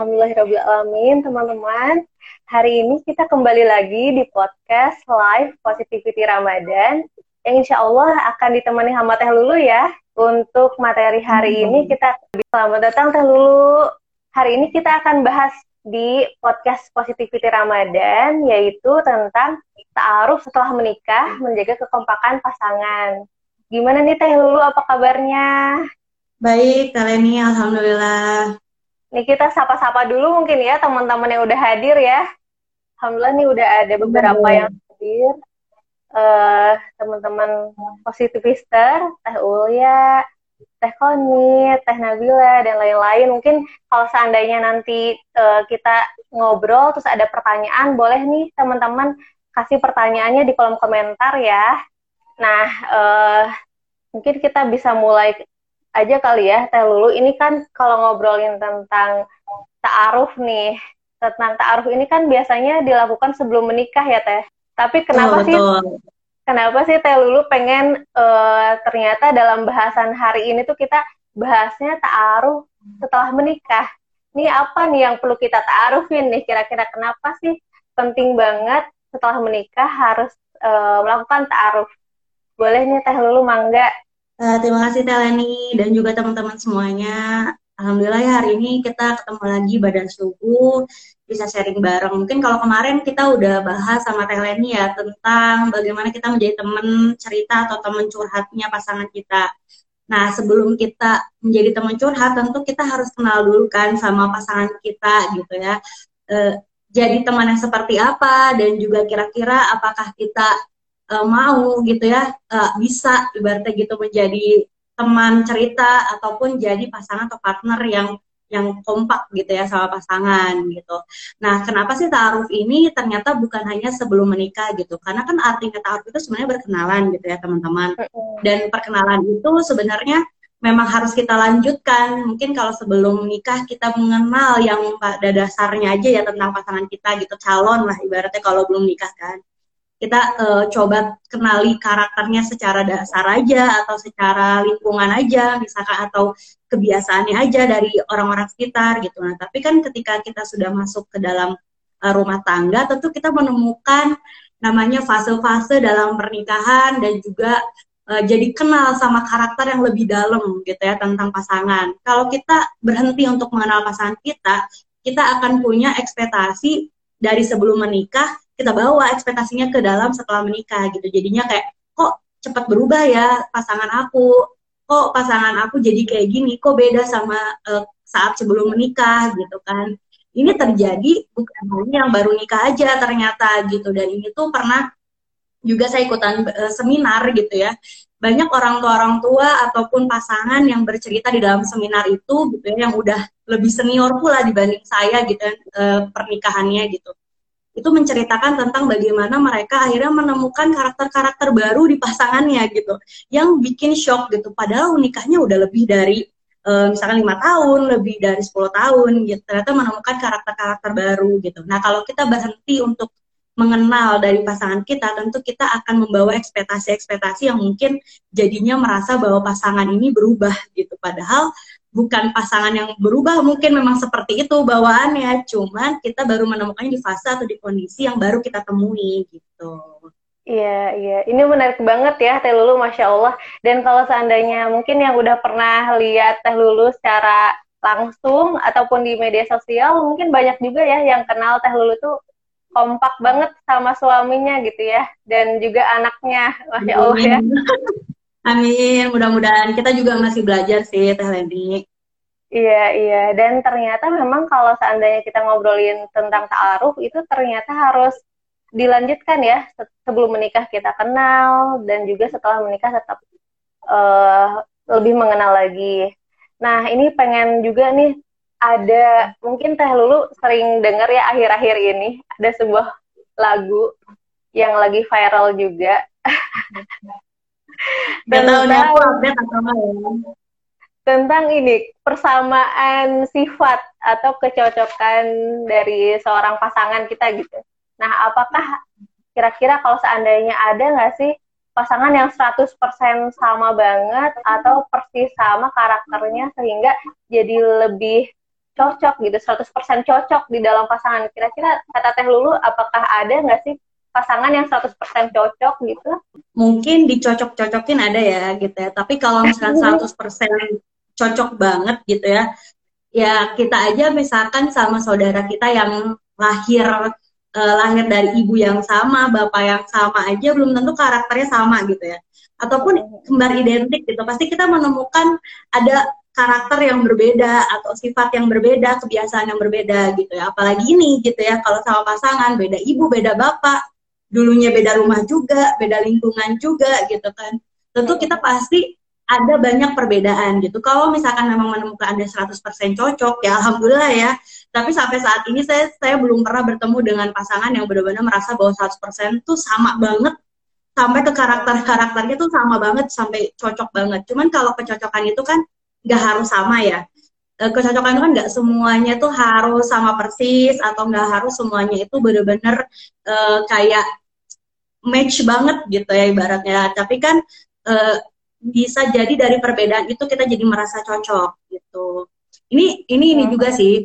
Alhamdulillahirrahmanirrahim teman-teman. Hari ini kita kembali lagi di podcast live Positivity Ramadan yang insya Allah akan ditemani sama Teh Lulu ya. Untuk materi hari ini kita selamat datang Teh Lulu. Hari ini kita akan bahas di podcast Positivity Ramadan yaitu tentang ta'aruf setelah menikah menjaga kekompakan pasangan. Gimana nih Teh Lulu apa kabarnya? Baik, Kaleni, Alhamdulillah. Nih kita sapa-sapa dulu mungkin ya teman-teman yang udah hadir ya. Alhamdulillah nih udah ada beberapa hmm. yang hadir. Uh, teman-teman positivister, Teh Ulya, Teh Koni, Teh Nabila, dan lain-lain. Mungkin kalau seandainya nanti uh, kita ngobrol terus ada pertanyaan, boleh nih teman-teman kasih pertanyaannya di kolom komentar ya. Nah, uh, mungkin kita bisa mulai aja kali ya Teh Lulu. Ini kan kalau ngobrolin tentang ta'aruf nih, tentang ta'aruf ini kan biasanya dilakukan sebelum menikah ya Teh. Tapi kenapa oh, sih kenapa sih Teh Lulu pengen uh, ternyata dalam bahasan hari ini tuh kita bahasnya ta'aruf setelah menikah. Ini apa nih yang perlu kita ta'arufin nih? Kira-kira kenapa sih penting banget setelah menikah harus uh, melakukan ta'aruf? Boleh nih Teh Lulu mangga Uh, terima kasih Teleni dan juga teman-teman semuanya. Alhamdulillah ya hari ini kita ketemu lagi badan subuh bisa sharing bareng. Mungkin kalau kemarin kita udah bahas sama Teleni ya tentang bagaimana kita menjadi teman cerita atau teman curhatnya pasangan kita. Nah, sebelum kita menjadi teman curhat, tentu kita harus kenal dulu kan sama pasangan kita gitu ya. E, jadi teman yang seperti apa dan juga kira-kira apakah kita uh, mau gitu ya uh, bisa ibaratnya gitu menjadi teman cerita ataupun jadi pasangan atau partner yang yang kompak gitu ya sama pasangan gitu. Nah, kenapa sih taaruf ini ternyata bukan hanya sebelum menikah gitu? Karena kan artinya taaruf itu sebenarnya berkenalan gitu ya teman-teman. Dan perkenalan itu sebenarnya memang harus kita lanjutkan. Mungkin kalau sebelum menikah kita mengenal yang pada dasarnya aja ya tentang pasangan kita gitu, calon lah ibaratnya kalau belum nikah kan kita uh, coba kenali karakternya secara dasar aja atau secara lingkungan aja misalkan atau kebiasaannya aja dari orang-orang sekitar gitu. Nah tapi kan ketika kita sudah masuk ke dalam uh, rumah tangga tentu kita menemukan namanya fase-fase dalam pernikahan dan juga uh, jadi kenal sama karakter yang lebih dalam gitu ya tentang pasangan. Kalau kita berhenti untuk mengenal pasangan kita kita akan punya ekspektasi dari sebelum menikah kita bawa ekspektasinya ke dalam setelah menikah gitu. Jadinya kayak kok cepat berubah ya pasangan aku? Kok pasangan aku jadi kayak gini? Kok beda sama uh, saat sebelum menikah? gitu kan. Ini terjadi bukan hanya yang baru nikah aja ternyata gitu. Dan ini tuh pernah juga saya ikutan uh, seminar gitu ya. Banyak orang tua orang tua ataupun pasangan yang bercerita di dalam seminar itu gitu ya yang udah lebih senior pula dibanding saya gitu uh, pernikahannya gitu itu menceritakan tentang bagaimana mereka akhirnya menemukan karakter-karakter baru di pasangannya gitu yang bikin shock gitu. Padahal nikahnya udah lebih dari uh, misalkan lima tahun lebih dari 10 tahun gitu. Ternyata menemukan karakter-karakter baru gitu. Nah kalau kita berhenti untuk mengenal dari pasangan kita tentu kita akan membawa ekspektasi-ekspektasi yang mungkin jadinya merasa bahwa pasangan ini berubah gitu. Padahal bukan pasangan yang berubah mungkin memang seperti itu bawaannya cuman kita baru menemukannya di fase atau di kondisi yang baru kita temui gitu Iya, iya. Ini menarik banget ya Teh Lulu, Masya Allah. Dan kalau seandainya mungkin yang udah pernah lihat Teh Lulu secara langsung ataupun di media sosial, mungkin banyak juga ya yang kenal Teh Lulu tuh kompak banget sama suaminya gitu ya. Dan juga anaknya, Masya Allah ya. Amin, mudah-mudahan kita juga masih belajar sih Teh Leni. Iya, iya. Dan ternyata memang kalau seandainya kita ngobrolin tentang ta'aruf itu ternyata harus dilanjutkan ya sebelum menikah kita kenal dan juga setelah menikah tetap uh, lebih mengenal lagi. Nah, ini pengen juga nih ada mungkin Teh Lulu sering dengar ya akhir-akhir ini ada sebuah lagu yang lagi viral juga. Gak tahu nih aku update atau ya. Tentang ini, persamaan sifat atau kecocokan dari seorang pasangan kita gitu. Nah, apakah kira-kira kalau seandainya ada nggak sih pasangan yang 100% sama banget atau persis sama karakternya sehingga jadi lebih cocok gitu 100% cocok di dalam pasangan kira-kira kata Teh Lulu apakah ada nggak sih pasangan yang 100% cocok gitu mungkin dicocok-cocokin ada ya gitu ya tapi kalau misalnya 100% cocok banget gitu ya ya kita aja misalkan sama saudara kita yang lahir uh, lahir dari ibu yang sama, bapak yang sama aja belum tentu karakternya sama gitu ya. Ataupun kembar identik gitu. Pasti kita menemukan ada karakter yang berbeda atau sifat yang berbeda, kebiasaan yang berbeda gitu ya. Apalagi ini gitu ya, kalau sama pasangan beda ibu, beda bapak, dulunya beda rumah juga, beda lingkungan juga gitu kan. Tentu kita pasti ada banyak perbedaan gitu. Kalau misalkan memang menemukan ada 100% cocok, ya alhamdulillah ya. Tapi sampai saat ini saya saya belum pernah bertemu dengan pasangan yang benar-benar merasa bahwa 100% tuh sama banget sampai ke karakter-karakternya tuh sama banget sampai cocok banget. Cuman kalau kecocokan itu kan nggak harus sama ya. E, kecocokan itu kan nggak semuanya tuh harus sama persis atau nggak harus semuanya itu benar-benar uh, kayak match banget gitu ya ibaratnya. Tapi kan uh, bisa jadi dari perbedaan itu kita jadi merasa cocok gitu. Ini ini ini juga sih.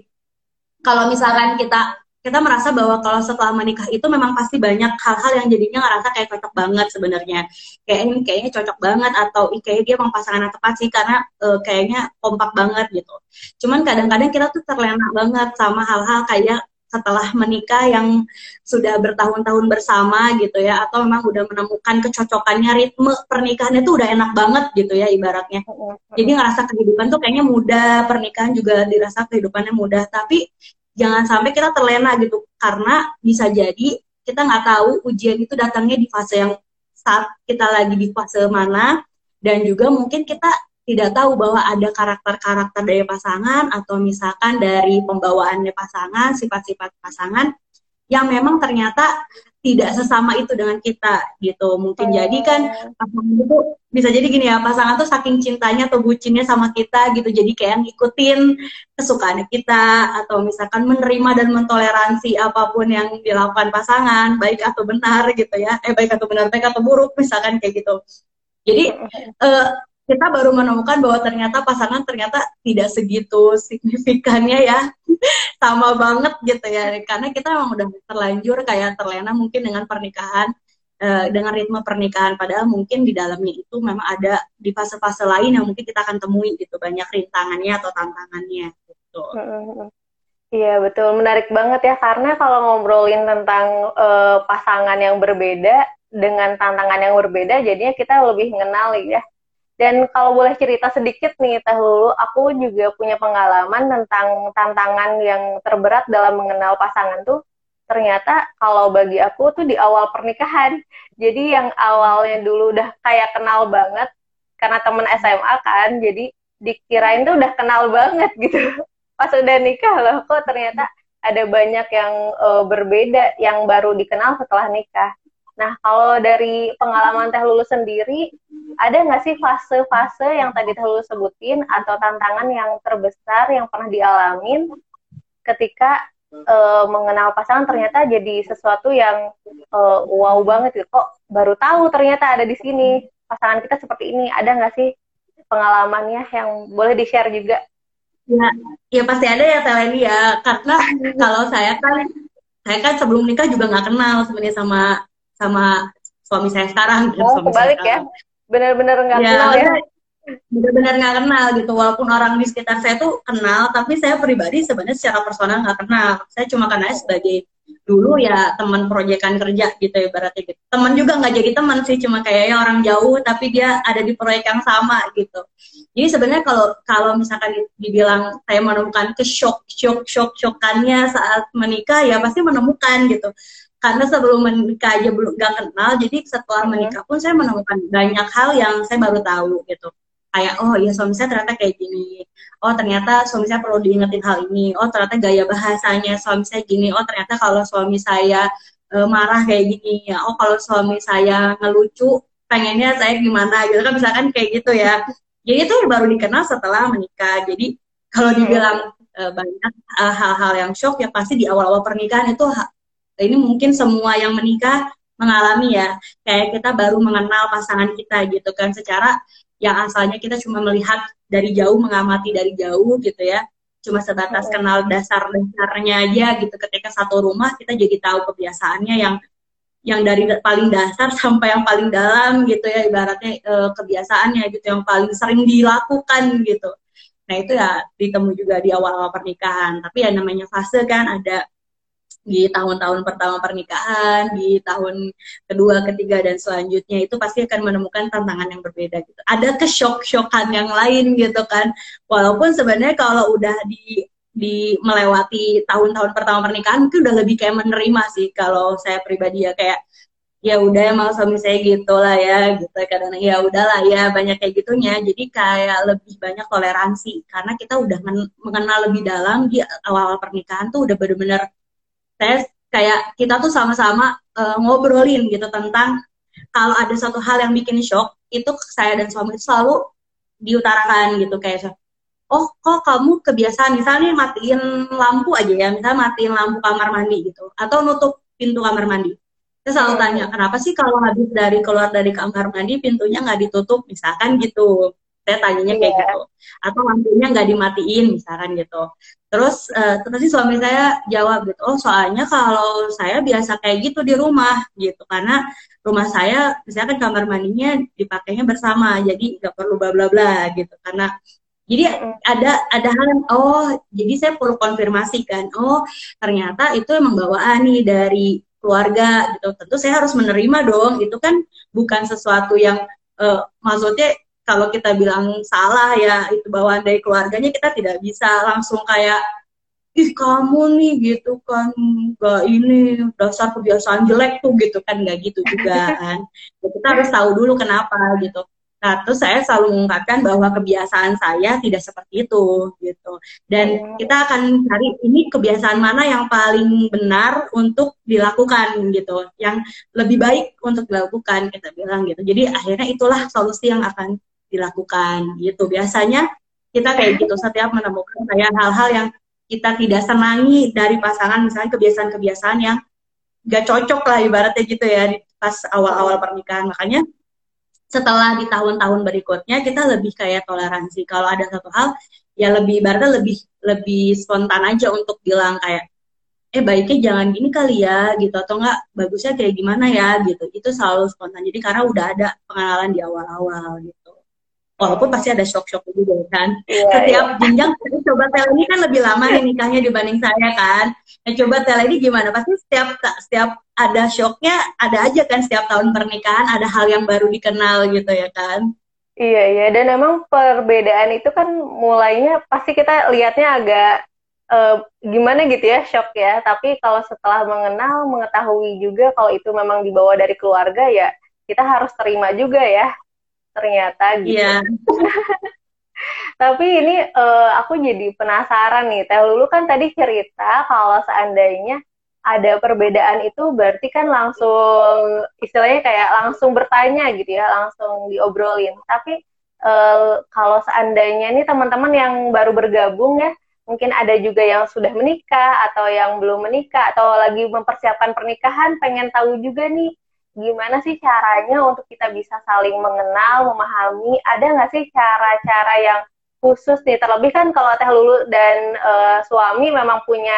Kalau misalkan kita kita merasa bahwa kalau setelah menikah itu memang pasti banyak hal-hal yang jadinya ngerasa kayak cocok banget sebenarnya. Kayak ini kayaknya cocok banget atau kayaknya dia memang pasangan yang tepat sih karena uh, kayaknya kompak banget gitu. Cuman kadang-kadang kita tuh terlena banget sama hal-hal kayak setelah menikah yang sudah bertahun-tahun bersama gitu ya atau memang udah menemukan kecocokannya ritme pernikahannya tuh udah enak banget gitu ya ibaratnya. Jadi ngerasa kehidupan tuh kayaknya mudah pernikahan juga dirasa kehidupannya mudah. Tapi jangan sampai kita terlena gitu karena bisa jadi kita nggak tahu ujian itu datangnya di fase yang saat kita lagi di fase mana dan juga mungkin kita tidak tahu bahwa ada karakter-karakter dari pasangan atau misalkan dari pembawaannya pasangan, sifat-sifat pasangan yang memang ternyata tidak sesama itu dengan kita gitu. Mungkin oh. jadi kan pasangan itu bisa jadi gini ya, pasangan tuh saking cintanya atau bucinnya sama kita gitu. Jadi kayak ngikutin kesukaannya kita atau misalkan menerima dan mentoleransi apa pun yang dilakukan pasangan, baik atau benar gitu ya. Eh baik atau benar, baik atau buruk misalkan kayak gitu. Jadi uh, kita baru menemukan bahwa ternyata pasangan ternyata tidak segitu signifikannya ya. Sama banget gitu ya. Karena kita memang udah terlanjur kayak terlena mungkin dengan pernikahan uh, dengan ritme pernikahan. Padahal mungkin di dalamnya itu memang ada di fase-fase lain yang mungkin kita akan temui gitu. Banyak rintangannya atau tantangannya gitu. Iya betul. Menarik banget ya. Karena kalau ngobrolin tentang uh, pasangan yang berbeda dengan tantangan yang berbeda jadinya kita lebih mengenal ya dan kalau boleh cerita sedikit nih Teh Lulu, aku juga punya pengalaman tentang tantangan yang terberat dalam mengenal pasangan tuh ternyata kalau bagi aku tuh di awal pernikahan. Jadi yang awalnya dulu udah kayak kenal banget karena temen SMA kan, jadi dikirain tuh udah kenal banget gitu. Pas udah nikah loh, kok ternyata ada banyak yang uh, berbeda yang baru dikenal setelah nikah. Nah, kalau dari pengalaman Teh Lulu sendiri, ada nggak sih fase-fase yang tadi Teh Lulu sebutin atau tantangan yang terbesar yang pernah dialamin ketika uh, mengenal pasangan ternyata jadi sesuatu yang uh, wow banget gitu. Kok baru tahu ternyata ada di sini pasangan kita seperti ini. Ada nggak sih pengalamannya yang boleh di-share juga? Ya, ya pasti ada ya Teleni ya. Karena kalau saya kan saya kan sebelum nikah juga nggak kenal sebenarnya sama sama suami saya sekarang. Oh, suami kebalik ya? Benar-benar nggak ya, kenal ya? Benar-benar nggak kenal gitu. Walaupun orang di sekitar saya tuh kenal, tapi saya pribadi sebenarnya secara personal nggak kenal. Saya cuma kenal sebagai dulu ya teman proyekan kerja gitu ya berarti gitu. Teman juga nggak jadi teman sih, cuma kayaknya orang jauh tapi dia ada di proyek yang sama gitu. Jadi sebenarnya kalau kalau misalkan dibilang saya menemukan ke shock shock shock shockannya saat menikah ya pasti menemukan gitu karena sebelum menikah aja belum gak kenal jadi setelah hmm. menikah pun saya menemukan banyak hal yang saya baru tahu gitu. Kayak oh ya suami saya ternyata kayak gini. Oh ternyata suami saya perlu diingetin hal ini. Oh ternyata gaya bahasanya suami saya gini. Oh ternyata kalau suami saya e, marah kayak gini ya oh kalau suami saya ngelucu pengennya saya gimana gitu kan misalkan kayak gitu ya. Jadi itu baru dikenal setelah menikah. Jadi kalau dibilang e, banyak eh, hal-hal yang shock ya pasti di awal-awal pernikahan itu ini mungkin semua yang menikah mengalami ya. Kayak kita baru mengenal pasangan kita gitu kan. Secara yang asalnya kita cuma melihat dari jauh mengamati dari jauh gitu ya. Cuma sebatas kenal dasar-dasarnya aja gitu. Ketika satu rumah kita jadi tahu kebiasaannya yang yang dari paling dasar sampai yang paling dalam gitu ya. Ibaratnya e, kebiasaannya gitu yang paling sering dilakukan gitu. Nah itu ya ditemu juga di awal-awal pernikahan. Tapi ya namanya fase kan ada di tahun-tahun pertama pernikahan, di tahun kedua, ketiga dan selanjutnya itu pasti akan menemukan tantangan yang berbeda gitu. Ada kesyok-syokan yang lain gitu kan. Walaupun sebenarnya kalau udah di di melewati tahun-tahun pertama pernikahan mungkin udah lebih kayak menerima sih kalau saya pribadi ya kayak ya udah emang suami saya gitu lah ya gitu kadang ya udahlah ya banyak kayak gitunya jadi kayak lebih banyak toleransi karena kita udah mengenal lebih dalam di awal-awal pernikahan tuh udah bener-bener saya kayak kita tuh sama-sama uh, ngobrolin gitu tentang kalau ada satu hal yang bikin shock itu saya dan suami itu selalu diutarakan gitu kayak oh kok kamu kebiasaan misalnya matiin lampu aja ya misalnya matiin lampu kamar mandi gitu atau nutup pintu kamar mandi. Saya selalu tanya kenapa sih kalau habis dari keluar dari kamar mandi pintunya nggak ditutup? Misalkan gitu saya tanyanya kayak yeah. gitu. Atau lampunya nggak dimatiin misalkan gitu. Terus uh, terus sih suami saya jawab gitu oh soalnya kalau saya biasa kayak gitu di rumah gitu. Karena rumah saya misalkan kamar mandinya dipakainya bersama jadi nggak perlu bla bla bla gitu. Karena jadi ada ada hal yang oh jadi saya perlu konfirmasi kan. Oh ternyata itu emang bawaan nih dari keluarga gitu. Tentu saya harus menerima dong. Itu kan bukan sesuatu yang uh, maksudnya kalau kita bilang salah ya itu bawaan dari keluarganya kita tidak bisa langsung kayak ih kamu nih gitu kan gak ini dasar kebiasaan jelek tuh gitu kan nggak gitu juga kan ya, kita harus tahu dulu kenapa gitu Nah, terus saya selalu mengungkapkan bahwa kebiasaan saya tidak seperti itu gitu. Dan oh. kita akan cari ini kebiasaan mana yang paling benar untuk dilakukan gitu, yang lebih baik untuk dilakukan kita bilang gitu. Jadi akhirnya itulah solusi yang akan dilakukan gitu. Biasanya kita kayak gitu setiap menemukan kayak hal-hal yang kita tidak senangi dari pasangan misalnya kebiasaan-kebiasaan yang gak cocok lah ibaratnya gitu ya pas awal-awal pernikahan. Makanya setelah di tahun-tahun berikutnya kita lebih kayak toleransi. Kalau ada satu hal ya lebih ibaratnya lebih lebih spontan aja untuk bilang kayak eh baiknya jangan gini kali ya gitu. Atau enggak bagusnya kayak gimana ya gitu. Itu selalu spontan. Jadi karena udah ada pengenalan di awal-awal gitu walaupun pasti ada shock-shock juga kan. Yeah, Setiap yeah. jenjang, coba Tel ini kan lebih lama nih nikahnya dibanding saya kan. Nah, coba Tel ini gimana? Pasti setiap setiap ada shocknya, ada aja kan setiap tahun pernikahan ada hal yang baru dikenal gitu ya kan. Iya iya dan memang perbedaan itu kan mulainya pasti kita lihatnya agak uh, gimana gitu ya shock ya. Tapi kalau setelah mengenal mengetahui juga kalau itu memang dibawa dari keluarga ya kita harus terima juga ya ternyata gitu. Yeah. Tapi ini uh, aku jadi penasaran nih, Teh Lulu kan tadi cerita kalau seandainya ada perbedaan itu berarti kan langsung istilahnya kayak langsung bertanya gitu ya, langsung diobrolin. Tapi uh, kalau seandainya nih teman-teman yang baru bergabung ya, mungkin ada juga yang sudah menikah atau yang belum menikah atau lagi mempersiapkan pernikahan, pengen tahu juga nih gimana sih caranya untuk kita bisa saling mengenal, memahami? Ada nggak sih cara-cara yang khusus nih? Terlebih kan kalau Teh Lulu dan uh, suami memang punya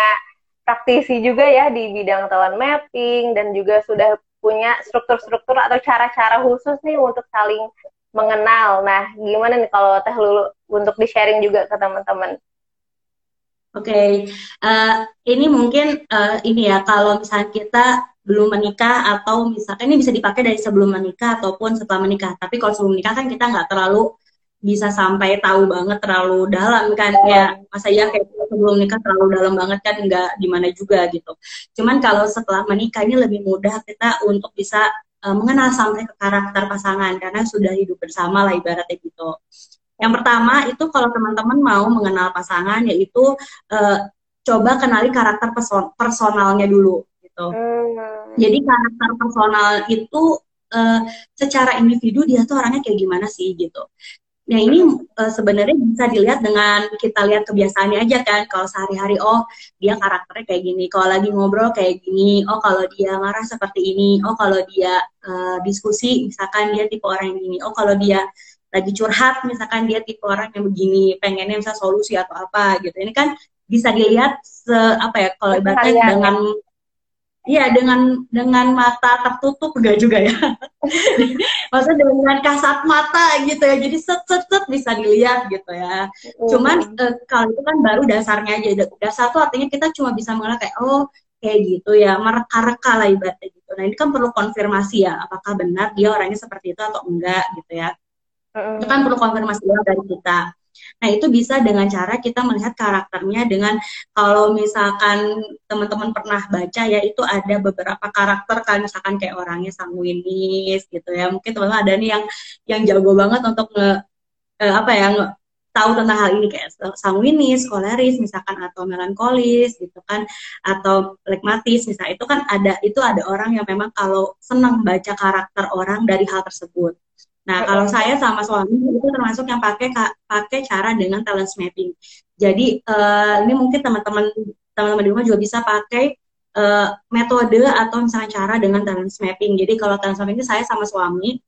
praktisi juga ya di bidang talent mapping dan juga sudah punya struktur-struktur atau cara-cara khusus nih untuk saling mengenal. Nah, gimana nih kalau Teh Lulu untuk di-sharing juga ke teman-teman? Oke, okay. uh, eh, ini mungkin uh, ini ya kalau misalnya kita belum menikah atau misalkan ini bisa dipakai dari sebelum menikah ataupun setelah menikah. Tapi kalau sebelum menikah kan kita nggak terlalu bisa sampai tahu banget terlalu dalam kan. Ya masa ya kayak sebelum nikah terlalu dalam banget kan nggak gimana juga gitu. Cuman kalau setelah menikah ini lebih mudah kita untuk bisa uh, mengenal sampai ke karakter pasangan karena sudah hidup bersama lah ibaratnya gitu. Yang pertama itu kalau teman-teman mau mengenal pasangan yaitu uh, coba kenali karakter person personalnya dulu gitu. Hmm. Jadi karakter personal itu uh, secara individu dia tuh orangnya kayak gimana sih gitu. Nah ini uh, sebenarnya bisa dilihat dengan kita lihat kebiasaannya aja kan. Kalau sehari-hari oh dia karakternya kayak gini. Kalau lagi ngobrol kayak gini. Oh kalau dia marah seperti ini. Oh kalau dia uh, diskusi misalkan dia tipe orang yang gini. Oh kalau dia lagi curhat misalkan dia tipe orang yang begini pengennya bisa solusi atau apa gitu ini kan bisa dilihat se apa ya kalau ibaratnya dengan Iya dengan dengan mata tertutup enggak juga ya. Maksudnya dengan kasat mata gitu ya. Jadi set set set bisa dilihat gitu ya. Mm. Cuman uh, kalau itu kan baru dasarnya aja. Dasar tuh artinya kita cuma bisa mengenal kayak oh kayak gitu ya mereka-reka lah ibaratnya gitu. Nah ini kan perlu konfirmasi ya apakah benar dia orangnya seperti itu atau enggak gitu ya. Mm. Itu kan perlu konfirmasi dari kita. Nah, itu bisa dengan cara kita melihat karakternya dengan kalau misalkan teman-teman pernah baca ya itu ada beberapa karakter kan misalkan kayak orangnya sanguinis gitu ya. Mungkin teman-teman ada nih yang yang jago banget untuk nge eh, apa ya nge, tahu tentang hal ini. Kayak sanguinis, koleris misalkan atau melankolis gitu kan atau legmatis misalnya itu kan ada itu ada orang yang memang kalau senang baca karakter orang dari hal tersebut Nah, kalau saya sama suami itu termasuk yang pakai pakai cara dengan talent mapping. Jadi uh, ini mungkin teman-teman teman-teman di rumah juga bisa pakai uh, metode atau misalnya cara dengan talent mapping. Jadi kalau talent mapping ini saya sama suami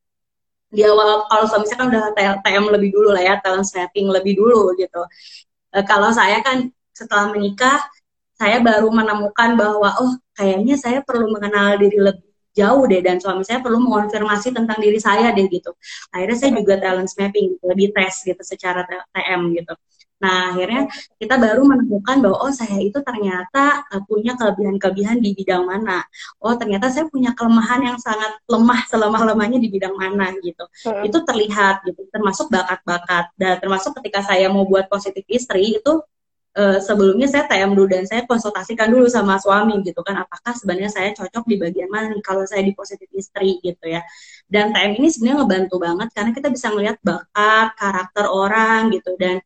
di awal kalau suami saya kan udah TM lebih dulu lah ya talent mapping lebih dulu gitu. Uh, kalau saya kan setelah menikah saya baru menemukan bahwa oh kayaknya saya perlu mengenal diri lebih jauh deh dan suami saya perlu mengonfirmasi tentang diri saya deh gitu. Akhirnya saya juga talent mapping gitu, di tes gitu secara TM gitu. Nah, akhirnya kita baru menemukan bahwa oh saya itu ternyata uh, punya kelebihan-kelebihan di bidang mana. Oh, ternyata saya punya kelemahan yang sangat lemah selemah-lemahnya di bidang mana gitu. Hmm. Itu terlihat gitu, termasuk bakat-bakat. Dan termasuk ketika saya mau buat positif istri itu uh, sebelumnya saya TM dulu dan saya konsultasikan dulu sama suami gitu kan apakah sebenarnya saya cocok di bagian mana kalau saya di positif istri gitu ya. Dan TM ini sebenarnya ngebantu banget karena kita bisa melihat bakat karakter orang gitu dan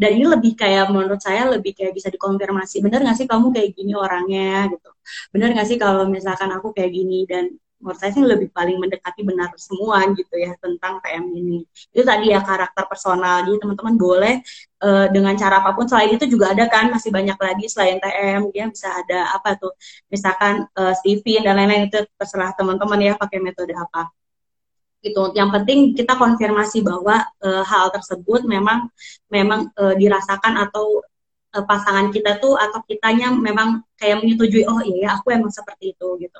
dan ini lebih kayak menurut saya lebih kayak bisa dikonfirmasi bener gak sih kamu kayak gini orangnya? gitu. Bener gak sih kalau misalkan aku kayak gini? Dan menurut saya sih lebih paling mendekati benar semua gitu ya tentang PM ini. Itu tadi ya karakter personal. Jadi teman-teman boleh uh, dengan cara apa pun selain itu juga ada kan masih banyak lagi selain TM dia bisa ada apa tuh misalkan uh, Steven dan lain-lain itu terserah teman-teman ya pakai metode apa gitu. Yang penting kita konfirmasi bahwa uh, hal tersebut memang memang uh, dirasakan atau uh, pasangan kita tuh atau kitanya memang kayak menyetujui oh iya ya aku emang seperti itu gitu.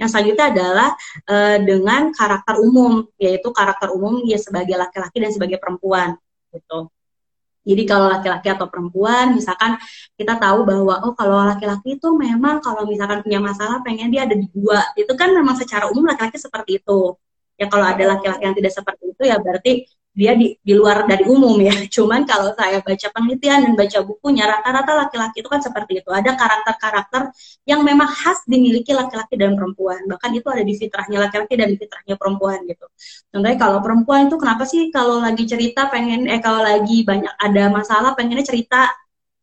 Yang selanjutnya adalah uh, dengan karakter umum yaitu karakter umum ya sebagai laki-laki dan sebagai perempuan gitu. Jadi kalau laki-laki atau perempuan, misalkan kita tahu bahwa oh kalau laki-laki itu memang kalau misalkan punya masalah pengen dia ada di gua, itu kan memang secara umum laki-laki seperti itu. Ya kalau ada laki-laki yang tidak seperti itu ya berarti dia di, di luar dari umum ya. Cuman kalau saya baca penelitian dan baca bukunya, rata-rata laki-laki itu kan seperti itu. Ada karakter-karakter yang memang khas dimiliki laki-laki dan perempuan. Bahkan itu ada di fitrahnya laki-laki dan di fitrahnya perempuan gitu. Contohnya kalau perempuan itu kenapa sih kalau lagi cerita pengen, eh kalau lagi banyak ada masalah pengennya cerita.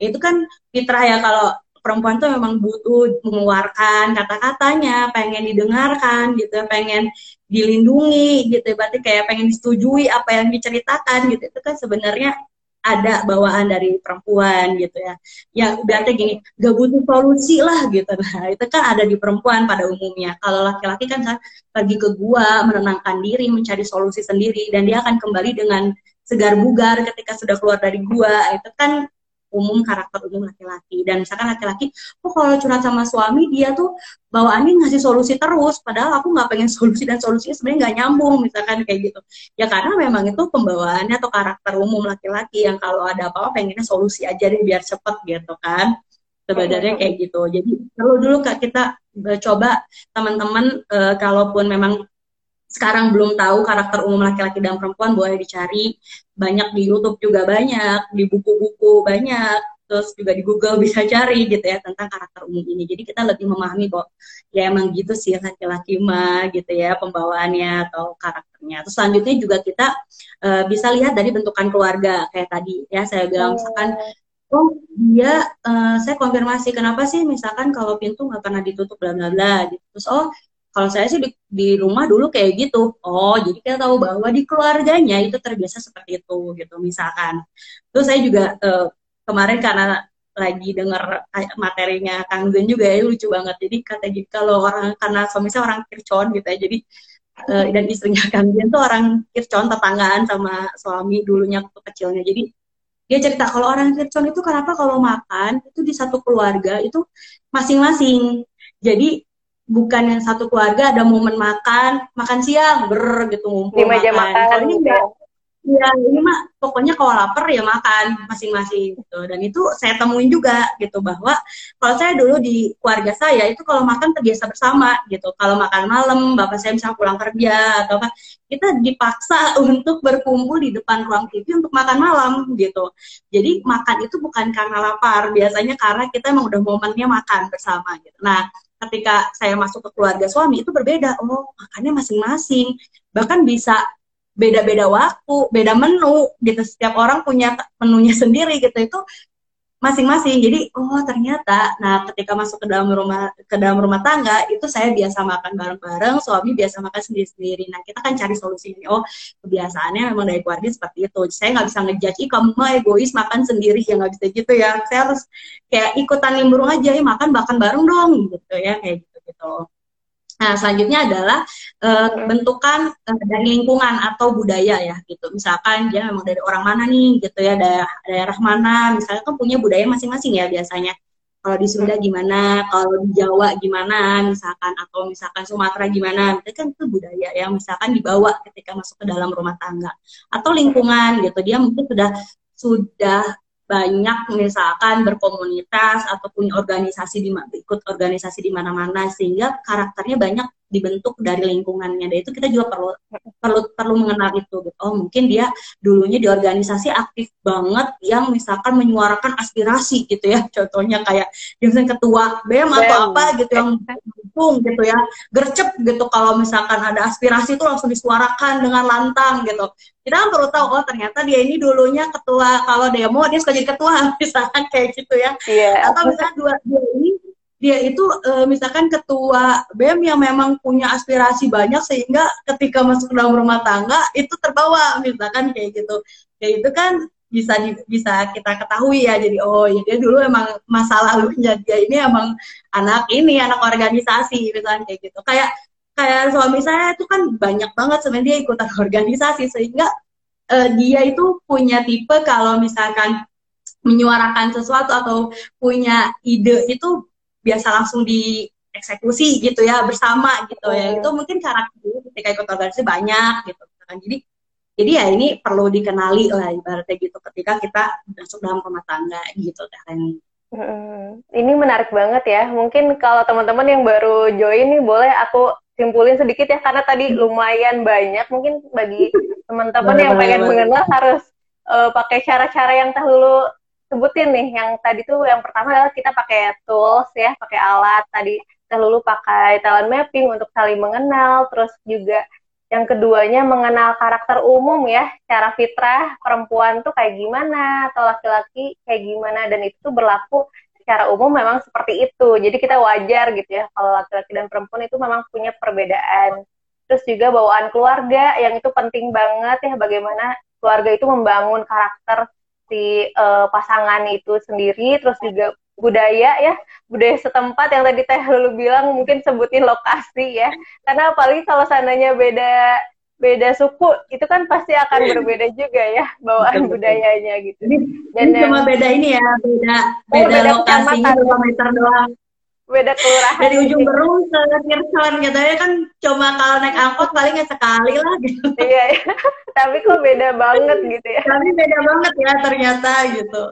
Itu kan fitrah ya kalau perempuan tuh memang butuh mengeluarkan kata-katanya, pengen didengarkan gitu, pengen dilindungi gitu, berarti kayak pengen disetujui apa yang diceritakan gitu. Itu kan sebenarnya ada bawaan dari perempuan gitu ya. Ya berarti gini, gak butuh solusi lah gitu. Nah, itu kan ada di perempuan pada umumnya. Kalau laki-laki kan pergi ke gua, menenangkan diri, mencari solusi sendiri dan dia akan kembali dengan segar bugar ketika sudah keluar dari gua. Itu kan umum karakter umum laki-laki. Dan misalkan laki-laki oh kalau curhat sama suami dia tuh bawaannya ngasih solusi terus padahal aku nggak pengen solusi dan solusinya sebenarnya nggak nyambung misalkan kayak gitu. Ya karena memang itu pembawaannya atau karakter umum laki-laki yang kalau ada apa-apa pengennya solusi aja deh biar cepet gitu kan. Sebenarnya kayak gitu. Jadi perlu dulu kak kita eh, coba teman-teman e, kalaupun memang sekarang belum tahu karakter umum laki-laki dan perempuan boleh dicari. Banyak di YouTube juga banyak di buku-buku banyak terus juga di Google bisa cari gitu ya tentang karakter umum ini. Jadi kita lebih memahami kok. Ya emang gitu sih laki-laki mah gitu ya pembawaannya atau karakternya. Terus selanjutnya juga kita uh, bisa lihat dari bentukan keluarga kayak tadi ya saya bilang misalkan oh. Dia uh, saya konfirmasi kenapa sih misalkan kalau pintu nggak pernah ditutup bla bla bla gitu. Terus oh kalau saya sih di, di rumah dulu kayak gitu. Oh, jadi kita tahu bahwa di keluarganya itu terbiasa seperti itu gitu misalkan. Terus saya juga uh, kemarin karena lagi dengar materinya Kang Zen juga ya lucu banget. Jadi kata gitu kalau orang karena suami saya orang Kircon gitu ya. Jadi uh, dan istrinya Kambian tuh orang Kircon tetanggaan sama suami dulunya kecilnya. Jadi dia cerita kalau orang Kircon itu kenapa kalau makan itu di satu keluarga itu masing-masing. Jadi bukan yang satu keluarga ada momen makan, makan siang ber gitu ngumpul di meja makan. makan. Kalau ini enggak, Iya, ini mah pokoknya kalau lapar ya makan masing-masing gitu. Dan itu saya temuin juga gitu bahwa kalau saya dulu di keluarga saya itu kalau makan terbiasa bersama gitu. Kalau makan malam, bapak saya misalnya pulang kerja atau apa, kita dipaksa untuk berkumpul di depan ruang TV untuk makan malam gitu. Jadi makan itu bukan karena lapar, biasanya karena kita emang udah momennya makan bersama gitu. Nah, ketika saya masuk ke keluarga suami itu berbeda. Oh, makannya masing-masing. Bahkan bisa beda-beda waktu, beda menu gitu. Setiap orang punya menunya sendiri gitu. Itu masing-masing. Jadi oh ternyata nah ketika masuk ke dalam rumah ke dalam rumah tangga itu saya biasa makan bareng-bareng, suami biasa makan sendiri-sendiri. Nah, kita kan cari solusi ini. Oh, kebiasaannya memang dari keluarga seperti itu. Saya nggak bisa ngejudge, ih kamu mah egois makan sendiri ya nggak bisa gitu ya. Saya harus kayak ikutan nimbrung aja, ya makan makan bareng dong gitu ya kayak gitu gitu. Nah, selanjutnya adalah uh, bentukan uh, dari lingkungan atau budaya ya gitu. Misalkan dia memang dari orang mana nih gitu ya, daerah daerah mana, misalnya kan punya budaya masing-masing ya biasanya. Kalau di Sunda gimana, kalau di Jawa gimana, misalkan atau misalkan Sumatera gimana, itu kan itu budaya ya, misalkan dibawa ketika masuk ke dalam rumah tangga atau lingkungan gitu. Dia mungkin sudah sudah banyak misalkan berkomunitas atau punya organisasi di ikut organisasi di mana-mana sehingga karakternya banyak dibentuk dari lingkungannya. Dan itu kita juga perlu perlu perlu mengenal itu. Gitu. Oh mungkin dia dulunya di organisasi aktif banget yang misalkan menyuarakan aspirasi gitu ya. Contohnya kayak dia misalnya ketua BEM atau apa gitu yang dukung gitu ya. Gercep gitu kalau misalkan ada aspirasi itu langsung disuarakan dengan lantang gitu. Kita kan perlu tahu oh ternyata dia ini dulunya ketua kalau demo dia suka jadi ketua misalkan kayak gitu ya. Yeah. Atau misalnya dua dia ini dia itu e, misalkan ketua BEM yang memang punya aspirasi banyak sehingga ketika masuk ke dalam rumah tangga itu terbawa misalkan kayak gitu. Kayak itu kan bisa di, bisa kita ketahui ya. Jadi oh ya dia dulu emang masa lalunya dia ini emang anak ini anak organisasi misalkan kayak gitu. Kayak kayak suami saya itu kan banyak banget sebenarnya dia ikutan organisasi sehingga uh, dia itu punya tipe kalau misalkan menyuarakan sesuatu atau punya ide itu biasa langsung dieksekusi gitu ya bersama gitu ya. Itu mungkin karakter ketika ikut organisasi banyak gitu kan jadi jadi ya ini perlu dikenali lah ibaratnya gitu ketika kita masuk dalam rumah tangga gitu Hmm, ini menarik banget ya. Mungkin kalau teman-teman yang baru join nih boleh aku simpulin sedikit ya karena tadi lumayan banyak. Mungkin bagi teman-teman yang pengen mengenal harus uh, pakai cara-cara yang dahulu sebutin nih yang tadi tuh yang pertama adalah kita pakai tools ya pakai alat. Tadi dulu pakai talent mapping untuk saling mengenal terus juga yang keduanya mengenal karakter umum ya cara fitrah perempuan tuh kayak gimana atau laki-laki kayak gimana dan itu tuh berlaku secara umum memang seperti itu. Jadi kita wajar gitu ya kalau laki-laki dan perempuan itu memang punya perbedaan. Terus juga bawaan keluarga yang itu penting banget ya bagaimana keluarga itu membangun karakter si uh, pasangan itu sendiri terus juga budaya ya budaya setempat yang tadi teh lu bilang mungkin sebutin lokasi ya. Karena apalagi kalau seandainya beda beda suku itu kan pasti akan berbeda juga ya bawaan betul, budayanya gitu. Dan ini cuma beda ini ya beda oh, beda, beda lokasi kilometer doang beda kelurahan dari ujung berung ke Kirson gitu ya kan cuma kalau naik angkot paling ya sekali lah gitu. Iya, iya. Tapi kok beda banget gitu ya. tapi beda banget ya ternyata gitu.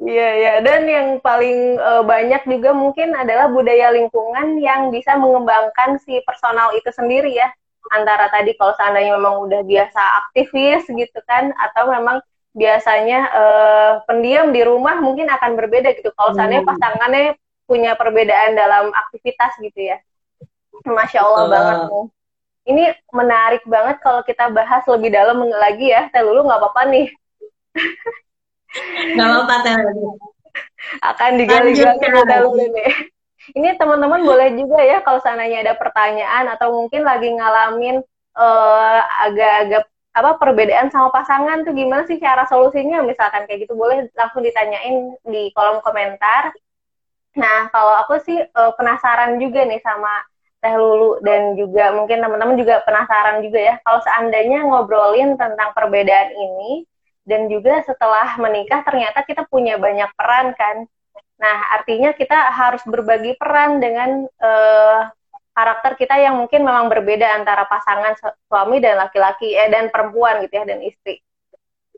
Iya ya dan yang paling uh, banyak juga mungkin adalah budaya lingkungan yang bisa mengembangkan si personal itu sendiri ya. Antara tadi kalau seandainya memang udah biasa aktivis gitu kan atau memang biasanya uh, pendiam di rumah mungkin akan berbeda gitu. Kalau seandainya hmm. pasangannya punya perbedaan dalam aktivitas gitu ya masya allah uh. banget nih ini menarik banget kalau kita bahas lebih dalam lagi ya. Teh Lulu nggak apa-apa nih. Nggak apa-apa Teh Akan digali-gali Teh Lulu nih. Ini teman-teman boleh juga ya kalau seandainya ada pertanyaan atau mungkin lagi ngalamin uh, agak-agak apa perbedaan sama pasangan tuh gimana sih cara solusinya misalkan kayak gitu boleh langsung ditanyain di kolom komentar. Nah kalau aku sih uh, penasaran juga nih sama Teh Lulu dan juga mungkin teman-teman juga penasaran juga ya kalau seandainya ngobrolin tentang perbedaan ini dan juga setelah menikah ternyata kita punya banyak peran kan. Nah, artinya kita harus berbagi peran dengan uh, karakter kita yang mungkin memang berbeda antara pasangan suami dan laki-laki eh dan perempuan gitu ya dan istri.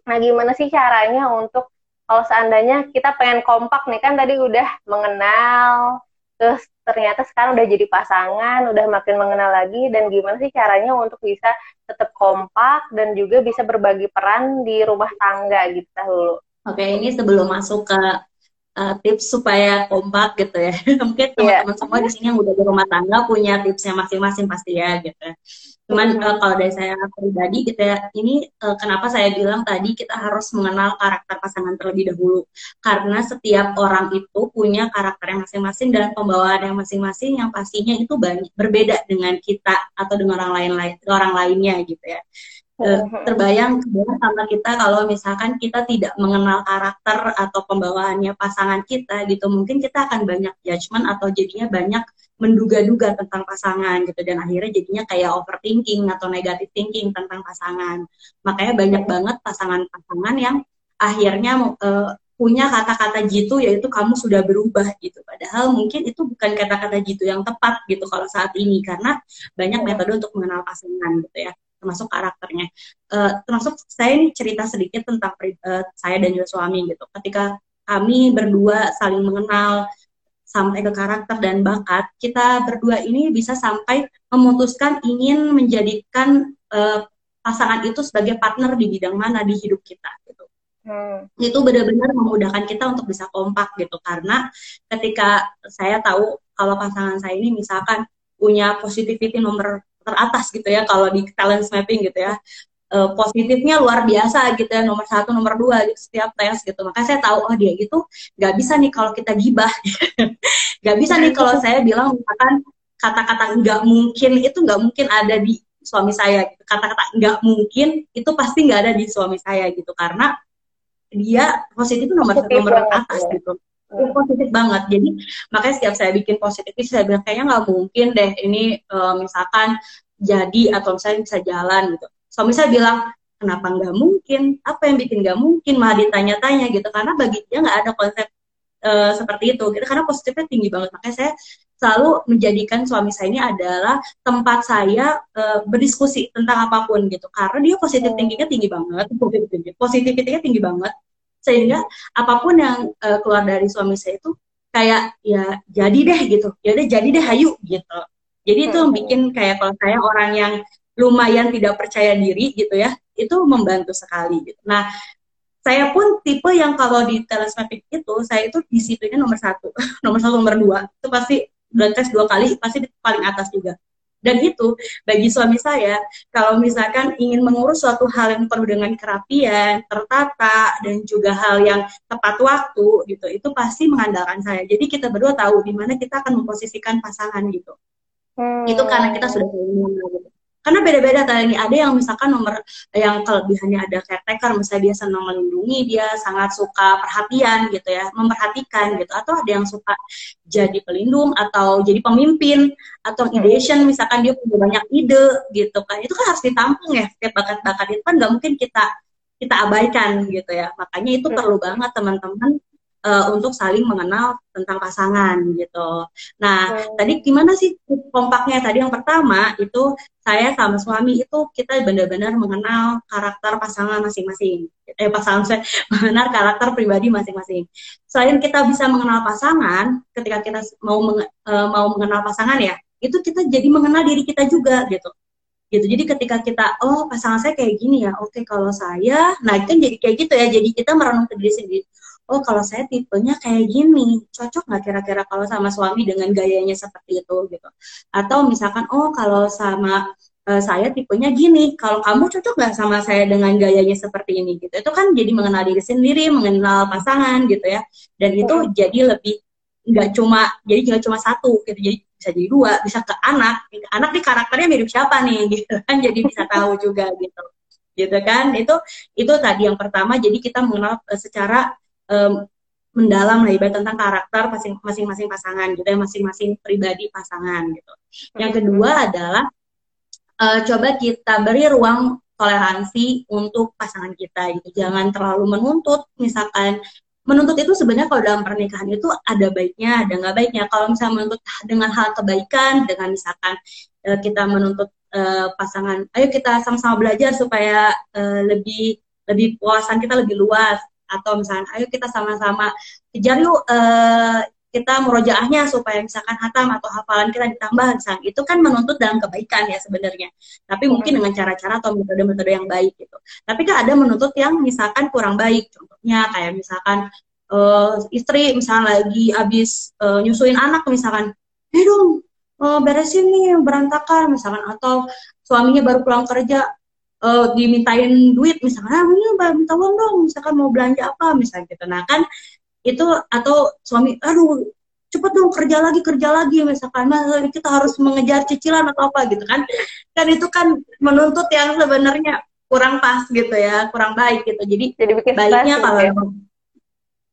Nah, gimana sih caranya untuk kalau seandainya kita pengen kompak nih kan tadi udah mengenal terus ternyata sekarang udah jadi pasangan, udah makin mengenal lagi dan gimana sih caranya untuk bisa tetap kompak dan juga bisa berbagi peran di rumah tangga gitu dulu. Oke, ini sebelum masuk ke uh, tips supaya kompak gitu ya. Mungkin iya. teman-teman yeah. semua di sini yang udah di rumah tangga punya tipsnya masing-masing pasti ya gitu. Cuman uh, kalau dari saya pribadi gitu ya, ini uh, kenapa saya bilang tadi kita harus mengenal karakter pasangan terlebih dahulu. Karena setiap orang itu punya karakter yang masing-masing dan pembawaan yang masing-masing yang pastinya itu banyak berbeda dengan kita atau dengan orang lain lain orang lainnya gitu ya. Uh, terbayang sama kita kalau misalkan kita tidak mengenal karakter atau pembawaannya pasangan kita gitu mungkin kita akan banyak judgement atau jadinya banyak menduga-duga tentang pasangan gitu dan akhirnya jadinya kayak overthinking atau negative thinking tentang pasangan. Makanya banyak banget pasangan-pasangan yang akhirnya uh, punya kata-kata jitu yaitu kamu sudah berubah gitu. Padahal mungkin itu bukan kata-kata jitu yang tepat gitu kalau saat ini karena banyak metode untuk mengenal pasangan gitu ya termasuk karakternya. Uh, termasuk saya ini cerita sedikit tentang uh, saya dan juga suami gitu. Ketika kami berdua saling mengenal sampai ke karakter dan bakat, kita berdua ini bisa sampai memutuskan ingin menjadikan uh, pasangan itu sebagai partner di bidang mana di hidup kita gitu. Hmm. Itu benar-benar memudahkan kita untuk bisa kompak gitu karena ketika saya tahu kalau pasangan saya ini misalkan punya positivity nomor teratas gitu ya kalau di talent mapping gitu ya uh, positifnya luar biasa gitu ya nomor satu nomor dua gitu setiap tes gitu. Maka saya tahu oh dia gitu nggak bisa nih kalau kita gibah. Nggak bisa nih kalau saya bilang misalkan kata-kata nggak mungkin itu nggak mungkin ada di suami saya gitu. kata-kata nggak mungkin itu pasti nggak ada di suami saya gitu. Karena dia positif itu nomor satu nomor atas gitu. Itu positif banget. Jadi makanya setiap saya bikin positif saya bilang kayaknya nggak mungkin deh ini uh, misalkan jadi atau misalnya bisa jalan gitu suami saya bilang kenapa nggak mungkin? Apa yang bikin nggak mungkin? Malah ditanya-tanya gitu karena bagi dia nggak ada konsep uh, seperti itu gitu karena positifnya tinggi banget. Makanya saya selalu menjadikan suami saya ini adalah tempat saya uh, berdiskusi tentang apa pun gitu. Karena dia positif tingginya tinggi banget positifnya tinggi banget. Sehingga apa pun yang uh, keluar dari suami saya itu kayak ya jadi deh gitu. Ya udah jadi deh hayu gitu. Jadi itu hmm. bikin kayak kalau saya orang yang lumayan tidak percaya diri gitu ya, itu membantu sekali gitu. Nah, saya pun tipe yang kalau di telesmapik itu, saya itu disiplinnya nomor satu, nomor satu, nomor dua, itu pasti blood test dua kali, pasti di paling atas juga. Dan itu bagi suami saya, kalau misalkan ingin mengurus suatu hal yang penuh dengan kerapian, tertata, dan juga hal yang tepat waktu gitu, itu pasti mengandalkan saya. Jadi kita berdua tahu di mana kita akan memposisikan pasangan gitu. Hmm. Itu karena kita sudah mengenal gitu karena beda-beda tadi ada yang misalkan nomor yang kelebihannya ada caretaker misalnya dia senang melindungi dia sangat suka perhatian gitu ya memperhatikan gitu atau ada yang suka jadi pelindung atau jadi pemimpin atau hmm. ideation misalkan dia punya banyak ide gitu kan itu kan harus ditampung ya setiap bakat-bakat itu kan nggak mungkin kita kita abaikan gitu ya makanya itu hmm. perlu banget teman-teman uh, untuk saling mengenal tentang pasangan gitu. Nah, hmm. tadi gimana sih kompaknya? Tadi yang pertama itu saya sama suami itu kita benar-benar mengenal karakter pasangan masing-masing. Eh pasangan saya mengenal karakter pribadi masing-masing. Selain kita bisa mengenal pasangan, ketika kita mau menge, uh, mau mengenal pasangan ya, itu kita jadi mengenal diri kita juga gitu gitu jadi ketika kita oh pasangan saya kayak gini ya oke kalau saya nah itu kan jadi kayak gitu ya jadi kita merenung ke diri sendiri oh kalau saya tipenya kayak gini, cocok nggak kira-kira kalau sama suami dengan gayanya seperti itu gitu. Atau misalkan oh kalau sama uh, saya tipenya gini, kalau kamu cocok nggak sama saya dengan gayanya seperti ini gitu. Itu kan jadi mengenal diri sendiri, mengenal pasangan gitu ya. Dan itu hmm. jadi lebih nggak cuma jadi nggak cuma satu gitu jadi bisa jadi dua bisa ke anak anak nih karakternya mirip siapa nih gitu kan jadi bisa tahu juga gitu gitu kan itu itu tadi yang pertama jadi kita mengenal uh, secara um, mendalam lah ibarat tentang karakter masing-masing pasangan gitu ya masing-masing pribadi pasangan gitu. Yang kedua adalah uh, coba kita beri ruang toleransi untuk pasangan kita gitu. Jangan terlalu menuntut misalkan menuntut itu sebenarnya kalau dalam pernikahan itu ada baiknya, ada nggak baiknya. Kalau misalnya menuntut dengan hal kebaikan, dengan misalkan uh, kita menuntut uh, pasangan, ayo kita sama-sama belajar supaya uh, lebih lebih puasan kita lebih luas, atau misalnya ayo kita sama-sama kejar yuk uh, kita murojaahnya supaya misalkan hatam atau hafalan kita ditambah. Misalnya itu kan menuntut dalam kebaikan ya sebenarnya. Tapi mungkin dengan cara-cara atau metode-metode yang baik gitu. Tapi kan ada menuntut yang misalkan kurang baik contohnya kayak misalkan uh, istri misalnya lagi habis uh, nyusuin anak misalkan eh dong uh, beresin nih berantakan misalkan atau suaminya baru pulang kerja uh, dimintain duit misalkan ah ini minta uang dong misalkan mau belanja apa misalnya gitu. Nah kan itu atau suami aduh cepet dong kerja lagi kerja lagi misalkan nah, kita harus mengejar cicilan atau apa gitu kan. Kan itu kan menuntut yang sebenarnya kurang pas gitu ya kurang baik gitu. Jadi, jadi bikin baiknya kalau ya.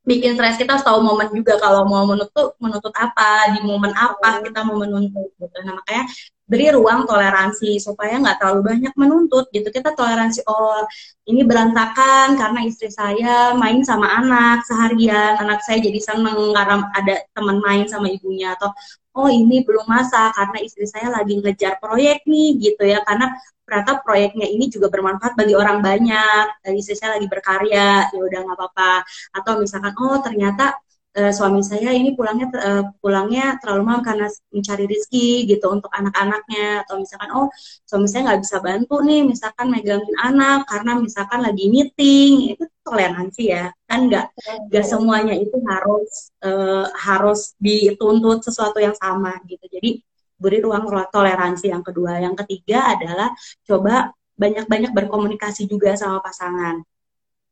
bikin stres kita harus tahu momen juga kalau mau menuntut menuntut apa di momen apa kita mau menuntut gitu. Nah makanya beri ruang toleransi supaya nggak terlalu banyak menuntut gitu. Kita toleransi oh ini berantakan karena istri saya main sama anak seharian anak saya jadi seneng karena ada teman main sama ibunya. Atau oh ini belum masa karena istri saya lagi ngejar proyek nih gitu ya. Karena ternyata proyeknya ini juga bermanfaat bagi orang banyak. Istri saya lagi berkarya ya udah nggak apa-apa. Atau misalkan oh ternyata uh, suami saya ini pulangnya uh, pulangnya terlalu malam karena mencari rezeki gitu untuk anak-anaknya. Atau misalkan oh suami saya nggak bisa bantu nih misalkan megangin anak karena misalkan lagi meeting. Itu toleransi ya kan nggak nggak semuanya itu harus uh, harus dituntut sesuatu yang sama gitu. Jadi beri ruang toleransi yang kedua. Yang ketiga adalah coba banyak-banyak berkomunikasi juga sama pasangan.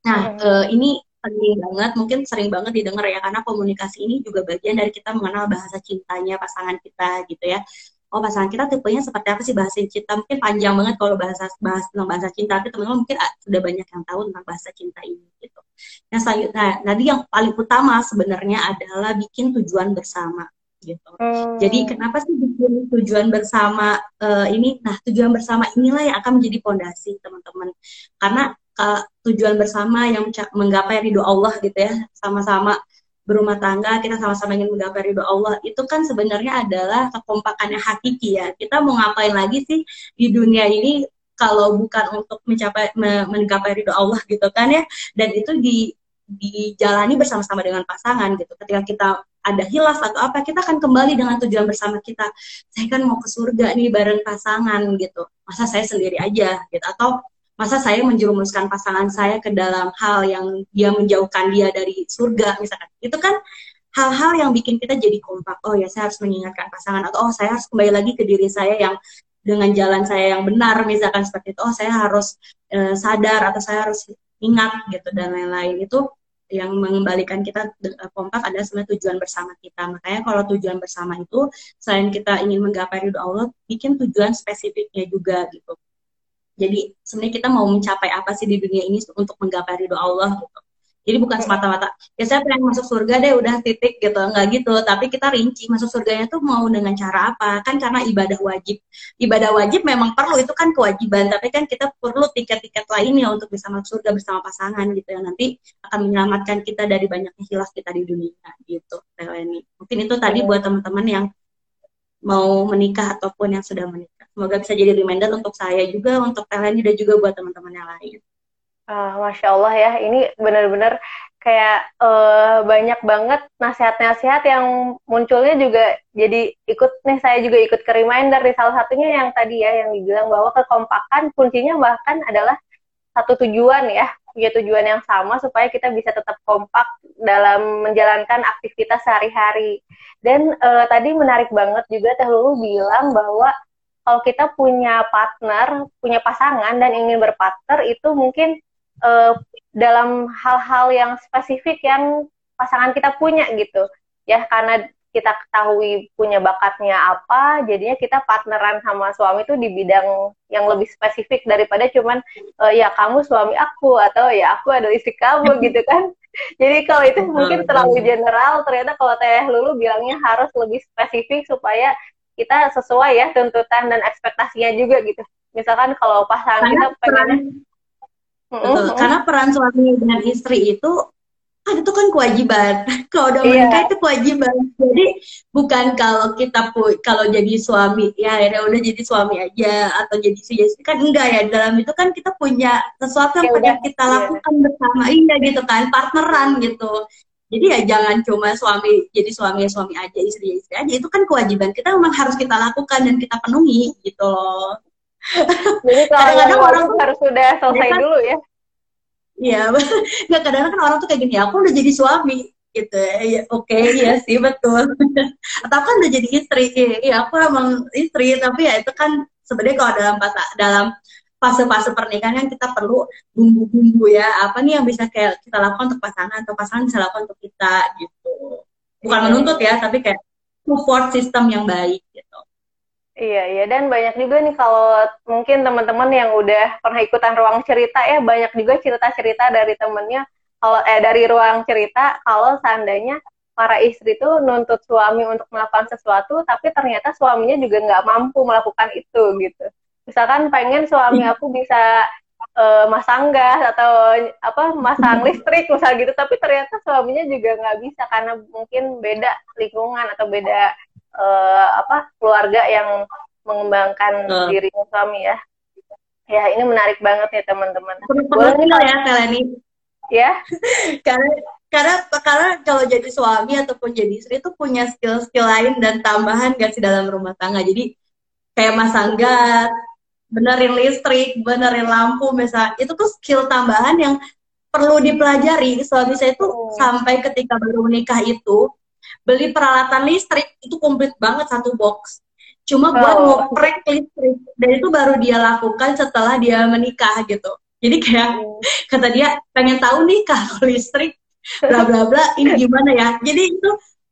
Nah uh, ini penting banget, mungkin sering banget didengar ya, karena komunikasi ini juga bagian dari kita mengenal bahasa cintanya pasangan kita gitu ya. Oh pasangan kita tipenya seperti apa sih bahasa cinta? Mungkin panjang banget kalau bahasa bahas tentang bahasa cinta, tapi teman-teman mungkin ah, sudah banyak yang tahu tentang bahasa cinta ini gitu. Nah selanjutnya, nanti yang paling utama sebenarnya adalah bikin tujuan bersama gitu. Hmm. Jadi kenapa sih bikin tujuan bersama uh, ini? Nah tujuan bersama inilah yang akan menjadi fondasi teman-teman. Karena uh, tujuan bersama yang menggapai ridho Allah gitu ya. Sama-sama berumah tangga kita sama-sama ingin menggapai ridho Allah. Itu kan sebenarnya adalah kekompakan yang hakiki ya. Kita mau ngapain lagi sih di dunia ini kalau bukan untuk mencapai menggapai ridho Allah gitu kan ya. Dan itu di dijalani bersama-sama dengan pasangan gitu. Ketika kita ada hilaf atau apa kita akan kembali dengan tujuan bersama kita. Saya kan mau ke surga nih bareng pasangan gitu. Masa saya sendiri aja gitu? Atau masa saya menjerumuskan pasangan saya ke dalam hal yang dia menjauhkan dia dari surga misalkan. Itu kan hal-hal yang bikin kita jadi kompak. Oh ya saya harus mengingatkan pasangan. Atau oh saya harus kembali lagi ke diri saya yang dengan jalan saya yang benar misalkan seperti itu. Oh saya harus uh, sadar atau saya harus ingat gitu dan lain-lain. Itu yang mengembalikan kita eh, kompak adalah sebenarnya tujuan bersama kita. Makanya kalau tujuan bersama itu selain kita ingin menggapai ridho Allah, bikin tujuan spesifiknya juga gitu. Jadi sebenarnya kita mau mencapai apa sih di dunia ini untuk menggapai ridho Allah gitu. Jadi bukan semata-mata ya saya pengen masuk surga deh udah titik gitu nggak gitu. Tapi kita rinci masuk surganya tuh mau dengan cara apa? Kan karena ibadah wajib. Ibadah wajib memang perlu itu kan kewajiban. Tapi kan kita perlu tiket-tiket lainnya untuk bisa masuk surga bersama pasangan gitu ya nanti akan menyelamatkan kita dari banyaknya hilaf kita di dunia gitu. Teleni. Mungkin itu tadi buat teman-teman yang mau menikah ataupun yang sudah menikah. Semoga bisa jadi reminder untuk saya juga, untuk Teleni dan juga buat teman-teman yang lain. Uh, Masya Allah ya, ini benar-benar kayak uh, banyak banget nasihat-nasihat yang munculnya juga jadi ikut nih saya juga ikut ke reminder di salah satunya yang tadi ya yang dibilang bahwa kekompakan kuncinya bahkan adalah satu tujuan ya punya tujuan yang sama supaya kita bisa tetap kompak dalam menjalankan aktivitas sehari-hari dan uh, tadi menarik banget juga Teh Lulu bilang bahwa kalau kita punya partner, punya pasangan dan ingin berpartner itu mungkin uh, dalam hal-hal yang spesifik yang pasangan kita punya gitu. Ya karena kita ketahui punya bakatnya apa, jadinya kita partneran sama suami itu di bidang yang lebih spesifik daripada cuman uh, ya kamu suami aku atau ya aku adalah istri kamu gitu kan. Jadi kalau itu mungkin terlalu general, ternyata kalau Teh Lulu bilangnya harus lebih spesifik supaya kita sesuai ya tuntutan dan ekspektasinya juga gitu. Misalkan kalau pasangan kita pengen Betul. Karena peran suami dan istri itu kan itu kan kewajiban. kalau udah iya. menikah yeah. itu kewajiban. Jadi bukan kalau kita pu kalau jadi suami ya akhirnya udah jadi suami aja atau jadi istri kan enggak ya. Dalam itu kan kita punya sesuatu yang ya pengen kita iya. lakukan bersama iya gitu kan, partneran gitu. Jadi ya jangan cuma suami jadi suami suami aja, istri istri aja. Itu kan kewajiban kita memang harus kita lakukan dan kita penuhi gitu loh. Jadi kadang-kadang orang harus sudah selesai kan, dulu ya. Iya, nggak kadang-kadang kan orang tuh kayak gini, aku udah jadi suami gitu ya, oke okay, iya sih betul. Atau kan udah jadi istri, iya aku emang istri, tapi ya itu kan sebenarnya kalau dalam fase dalam fase-fase pernikahan yang kita perlu bumbu-bumbu ya, apa nih yang bisa kayak kita lakukan untuk pasangan atau pasangan bisa lakukan untuk kita gitu. Bukan iya. menuntut ya, tapi kayak support system yang baik gitu. Iya, iya. Dan banyak juga nih kalau mungkin teman-teman yang udah pernah ikutan ruang cerita ya, banyak juga cerita-cerita dari temennya, kalau eh dari ruang cerita, kalau seandainya para istri tuh nuntut suami untuk melakukan sesuatu, tapi ternyata suaminya juga nggak mampu melakukan itu gitu. Misalkan pengen suami aku bisa uh, masang gas atau apa masang listrik misal gitu, tapi ternyata suaminya juga nggak bisa karena mungkin beda lingkungan atau beda uh, apa keluarga yang mengembangkan uh. dirinya suami ya. Ya ini menarik banget ya teman-teman. Boleh ya Teleni. Ya. karena karena karena kalau jadi suami ataupun jadi istri itu punya skill-skill lain dan tambahan gak sih dalam rumah tangga. Jadi kayak masang gas, benerin listrik, benerin lampu misalnya. Itu tuh skill tambahan yang perlu dipelajari. Suami saya itu oh. sampai ketika baru menikah itu beli peralatan listrik itu komplit banget satu box cuma buat oh. ngoprek listrik dan itu baru dia lakukan setelah dia menikah gitu jadi kayak oh. kata dia pengen tahu nih kalau listrik bla bla bla ini gimana ya jadi itu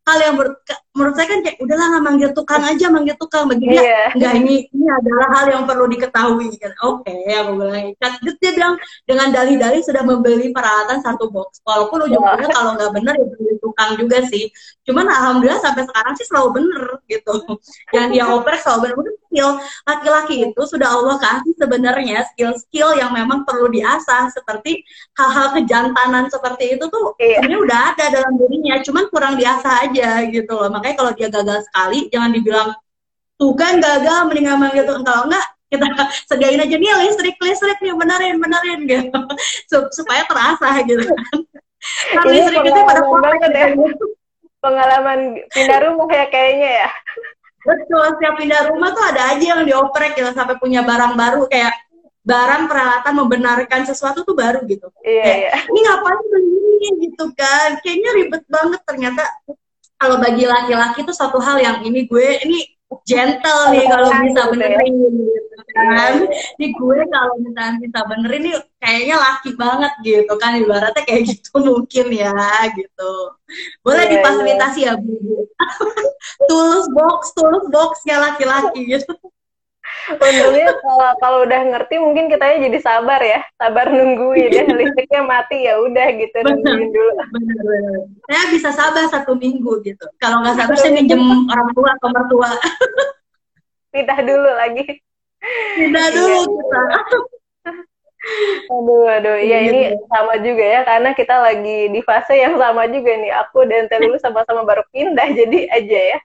hal yang ber, menurut saya kan kayak udahlah nggak manggil tukang aja manggil tukang. Bagi dia yeah. enggak ini ini adalah hal yang perlu diketahui. Kan oke okay, aku bilang kan dia bilang dengan dalih-dalih sudah membeli peralatan satu box. Walaupun ujung-ujungnya yeah. kalau nggak benar ya beli tukang juga sih. Cuman alhamdulillah sampai sekarang sih selalu bener gitu. Yang dia oper selalu bener. Skill laki-laki itu sudah Allah kasih sebenarnya skill-skill yang memang perlu diasah. Seperti hal-hal kejantanan seperti itu tuh yeah. sebenarnya udah ada dalam dirinya. Cuman kurang diasah aja gitu loh. Makanya kalau dia gagal sekali jangan dibilang tuh kan gagal mendingan manggil tuh kalau enggak kita sediain aja nih listrik listrik nih benerin benerin gitu supaya terasa gitu kan nah, listrik itu pada banget ya. pengalaman pindah rumah ya kayaknya ya betul setiap pindah rumah tuh ada aja yang dioprek gitu sampai punya barang baru kayak barang peralatan membenarkan sesuatu tuh baru gitu. Iya, kayak, iya. Ini ngapain begini gitu kan? Kayaknya ribet banget ternyata kalau bagi laki-laki itu satu hal yang ini gue ini gentle nih kalau bisa gitu ya. benerin gitu kan. Ini gue kalau misalnya bisa benerin nih kayaknya laki banget gitu kan ibaratnya kayak gitu mungkin ya gitu. Boleh yeah, difasilitasi yeah. ya Bu. tools box, tools box ya laki-laki gitu. Untungnya kalau kalau udah ngerti mungkin kita jadi sabar ya, sabar nungguin ya listriknya mati ya udah gitu nungguin dulu. Bener, bener. Saya bisa sabar satu minggu gitu. Kalau nggak sabar saya minjem orang tua atau mertua. Pindah dulu lagi. Pindah iya. dulu kita. Aduh, aduh, ya ini sama juga ya, karena kita lagi di fase yang sama juga nih. Aku dan Telu sama-sama baru pindah, jadi aja ya.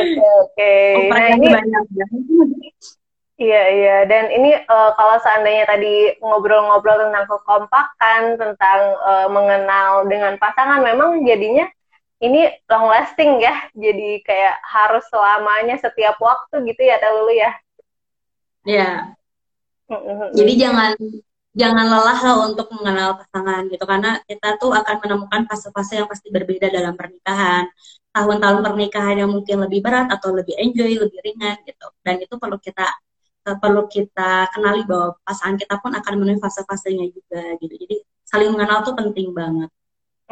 Oke oke. Nah ini Iya iya dan ini uh, kalau seandainya tadi ngobrol-ngobrol tentang kekompakan tentang uh, mengenal dengan pasangan memang jadinya ini long lasting ya jadi kayak harus selamanya setiap waktu gitu ya Telulu ya. Iya. Jadi jangan jangan lelah lah untuk mengenal pasangan gitu karena kita tuh akan menemukan fase-fase yang pasti berbeda dalam pernikahan tahun-tahun pernikahan yang mungkin lebih berat atau lebih enjoy, lebih ringan gitu. Dan itu perlu kita eh, perlu kita kenali bahwa pasangan kita pun akan memenuhi fase-fasenya juga gitu. Jadi saling mengenal tuh penting banget.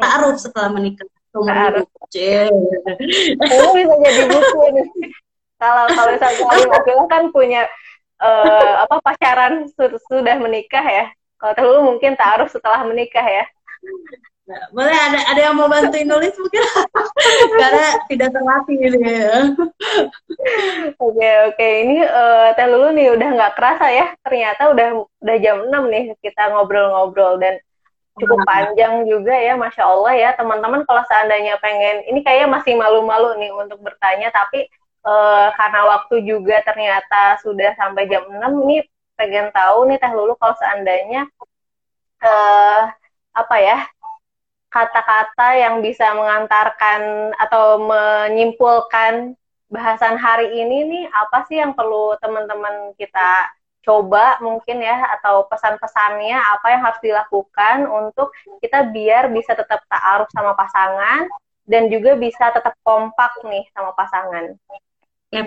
Taruh setelah menikah. Taruh. Ini bisa jadi buku nih. Kalau kalau misalnya laki kan punya uh, apa pacaran sudah menikah ya. Kalau terlalu mungkin taruh setelah menikah ya. Nah, boleh ada ada yang mau bantuin nulis mungkin? Karena tidak terlatih ini ya. Oke oke. Ini uh, Teh Lulu nih udah nggak kerasa ya. Ternyata udah udah jam 6 nih kita ngobrol-ngobrol dan cukup panjang juga ya Masya Allah ya. Teman-teman kalau seandainya pengen ini kayaknya masih malu-malu nih untuk bertanya tapi uh, karena waktu juga ternyata sudah sampai jam 6 ini pengen tahu nih Teh Lulu kalau seandainya uh, apa ya kata-kata yang bisa mengantarkan atau menyimpulkan bahasan hari ini nih apa sih yang perlu teman-teman kita coba mungkin ya atau pesan-pesannya apa yang harus dilakukan untuk kita biar bisa tetap ta'aruf sama pasangan dan juga bisa tetap kompak nih sama pasangan. Ya,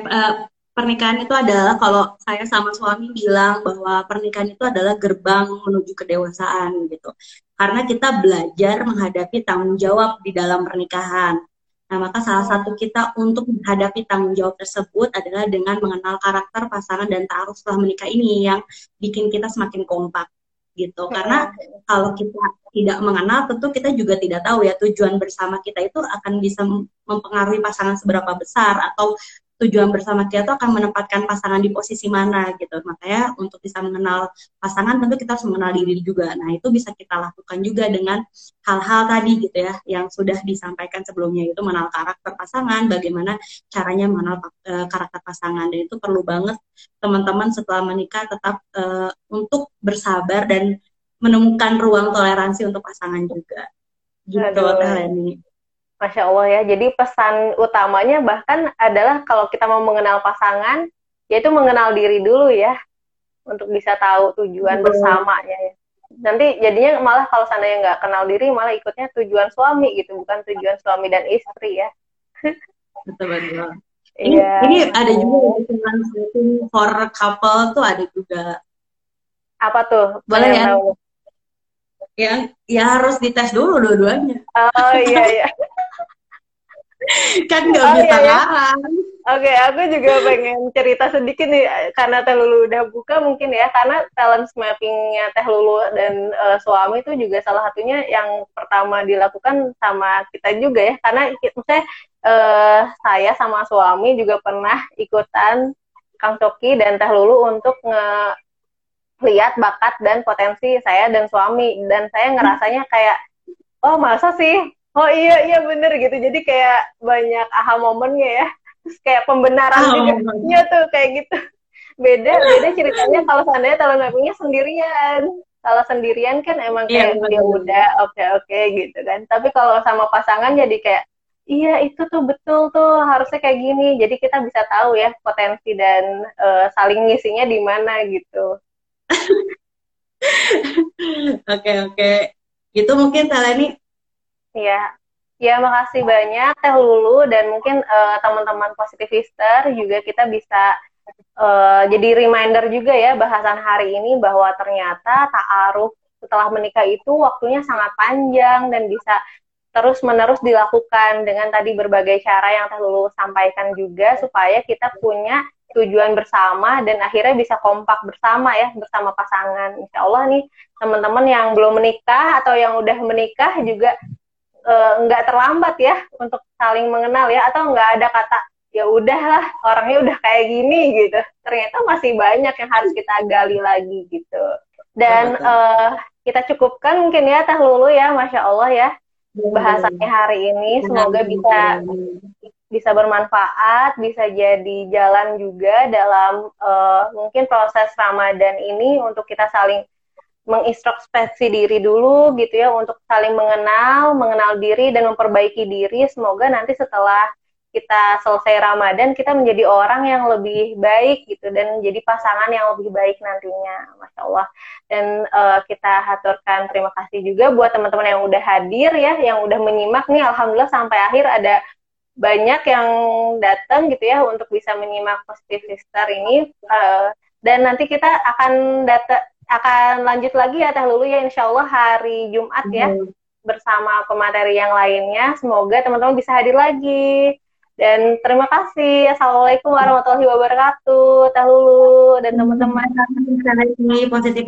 pernikahan itu adalah kalau saya sama suami bilang bahwa pernikahan itu adalah gerbang menuju kedewasaan gitu. Karena kita belajar menghadapi tanggung jawab di dalam pernikahan. Nah, maka salah satu kita untuk menghadapi tanggung jawab tersebut adalah dengan mengenal karakter pasangan dan taruh setelah menikah ini yang bikin kita semakin kompak gitu. Karena kalau kita tidak mengenal, tentu kita juga tidak tahu ya tujuan bersama kita itu akan bisa mempengaruhi pasangan seberapa besar atau tujuan bersama kita tuh akan menempatkan pasangan di posisi mana gitu. Makanya untuk bisa mengenal pasangan tentu kita harus mengenal diri juga. Nah, itu bisa kita lakukan juga dengan hal-hal tadi gitu ya yang sudah disampaikan sebelumnya itu mengenal karakter pasangan, bagaimana caranya mengenal uh, karakter pasangan dan itu perlu banget teman-teman setelah menikah tetap uh, untuk bersabar dan menemukan ruang toleransi untuk pasangan juga. Gitu, Teh Masya Allah ya. Jadi pesan utamanya bahkan adalah kalau kita mau mengenal pasangan, yaitu mengenal diri dulu ya, untuk bisa tahu tujuan bersama ya. Nanti jadinya malah kalau seandainya nggak kenal diri, malah ikutnya tujuan suami gitu, bukan tujuan suami dan istri ya. Betul betul. Ini, yeah. ini ada juga tujuan for couple tuh ada juga. Apa tuh? Boleh ya? Ya, ya harus dites dulu dua-duanya. Oh iya iya. Kan nggak oh, bisa iya, iya. Oke, okay, aku juga pengen cerita sedikit nih karena Teh Lulu udah buka mungkin ya karena talent mappingnya Teh Lulu dan uh, suami itu juga salah satunya yang pertama dilakukan sama kita juga ya karena maksudnya uh, saya sama suami juga pernah ikutan Kang Coki dan Teh Lulu untuk nge lihat bakat dan potensi saya dan suami dan saya ngerasanya kayak oh masa sih oh iya iya bener gitu. Jadi kayak banyak aha momennya ya. Terus kayak pembenaran oh, juga. iya tuh kayak gitu. Beda beda ceritanya kalau seandainya talent mappingnya sendirian. Kalau sendirian kan emang iya, kayak yeah, dia udah oke okay, oke okay, gitu kan. Tapi kalau sama pasangan jadi kayak iya itu tuh betul tuh harusnya kayak gini. Jadi kita bisa tahu ya potensi dan uh, saling ngisinya di mana gitu. Oke oke. Okay. itu mungkin Taleni Iya. Ya, makasih banyak Teh Lulu dan mungkin uh, teman-teman positivister juga kita bisa uh, jadi reminder juga ya bahasan hari ini bahwa ternyata ta'aruf setelah menikah itu waktunya sangat panjang dan bisa terus-menerus dilakukan dengan tadi berbagai cara yang Teh Lulu sampaikan juga supaya kita punya tujuan bersama dan akhirnya bisa kompak bersama ya bersama pasangan. Insya Allah nih teman-teman yang belum menikah atau yang udah menikah juga nggak uh, terlambat ya untuk saling mengenal ya atau nggak ada kata ya udahlah orangnya udah kayak gini gitu. Ternyata masih banyak yang harus kita gali lagi gitu. Dan uh, kita cukupkan mungkin ya teh lulu ya masya allah ya bahasanya hari ini. Semoga bisa bisa bermanfaat bisa jadi jalan juga dalam uh, mungkin proses ramadan ini untuk kita saling mengintrospeksi diri dulu gitu ya untuk saling mengenal, mengenal diri dan memperbaiki diri. Semoga nanti setelah kita selesai Ramadan kita menjadi orang yang lebih baik gitu dan menjadi pasangan yang lebih baik nantinya, masya Allah. Dan uh, kita haturkan terima kasih juga buat teman-teman yang udah hadir ya, yang udah menyimak nih. Alhamdulillah sampai akhir ada banyak yang datang gitu ya untuk bisa menyimak positif sister ini. Uh, dan nanti kita akan data akan lanjut lagi ya Teh Lulu ya insya Allah hari Jumat ya hmm. bersama pemateri yang lainnya. Semoga teman-teman bisa hadir lagi. Dan terima kasih. Assalamualaikum warahmatullahi wabarakatuh. Teh Lulu dan teman-teman. Positif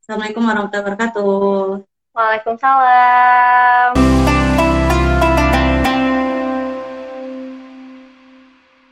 Assalamualaikum warahmatullahi wabarakatuh. Waalaikumsalam.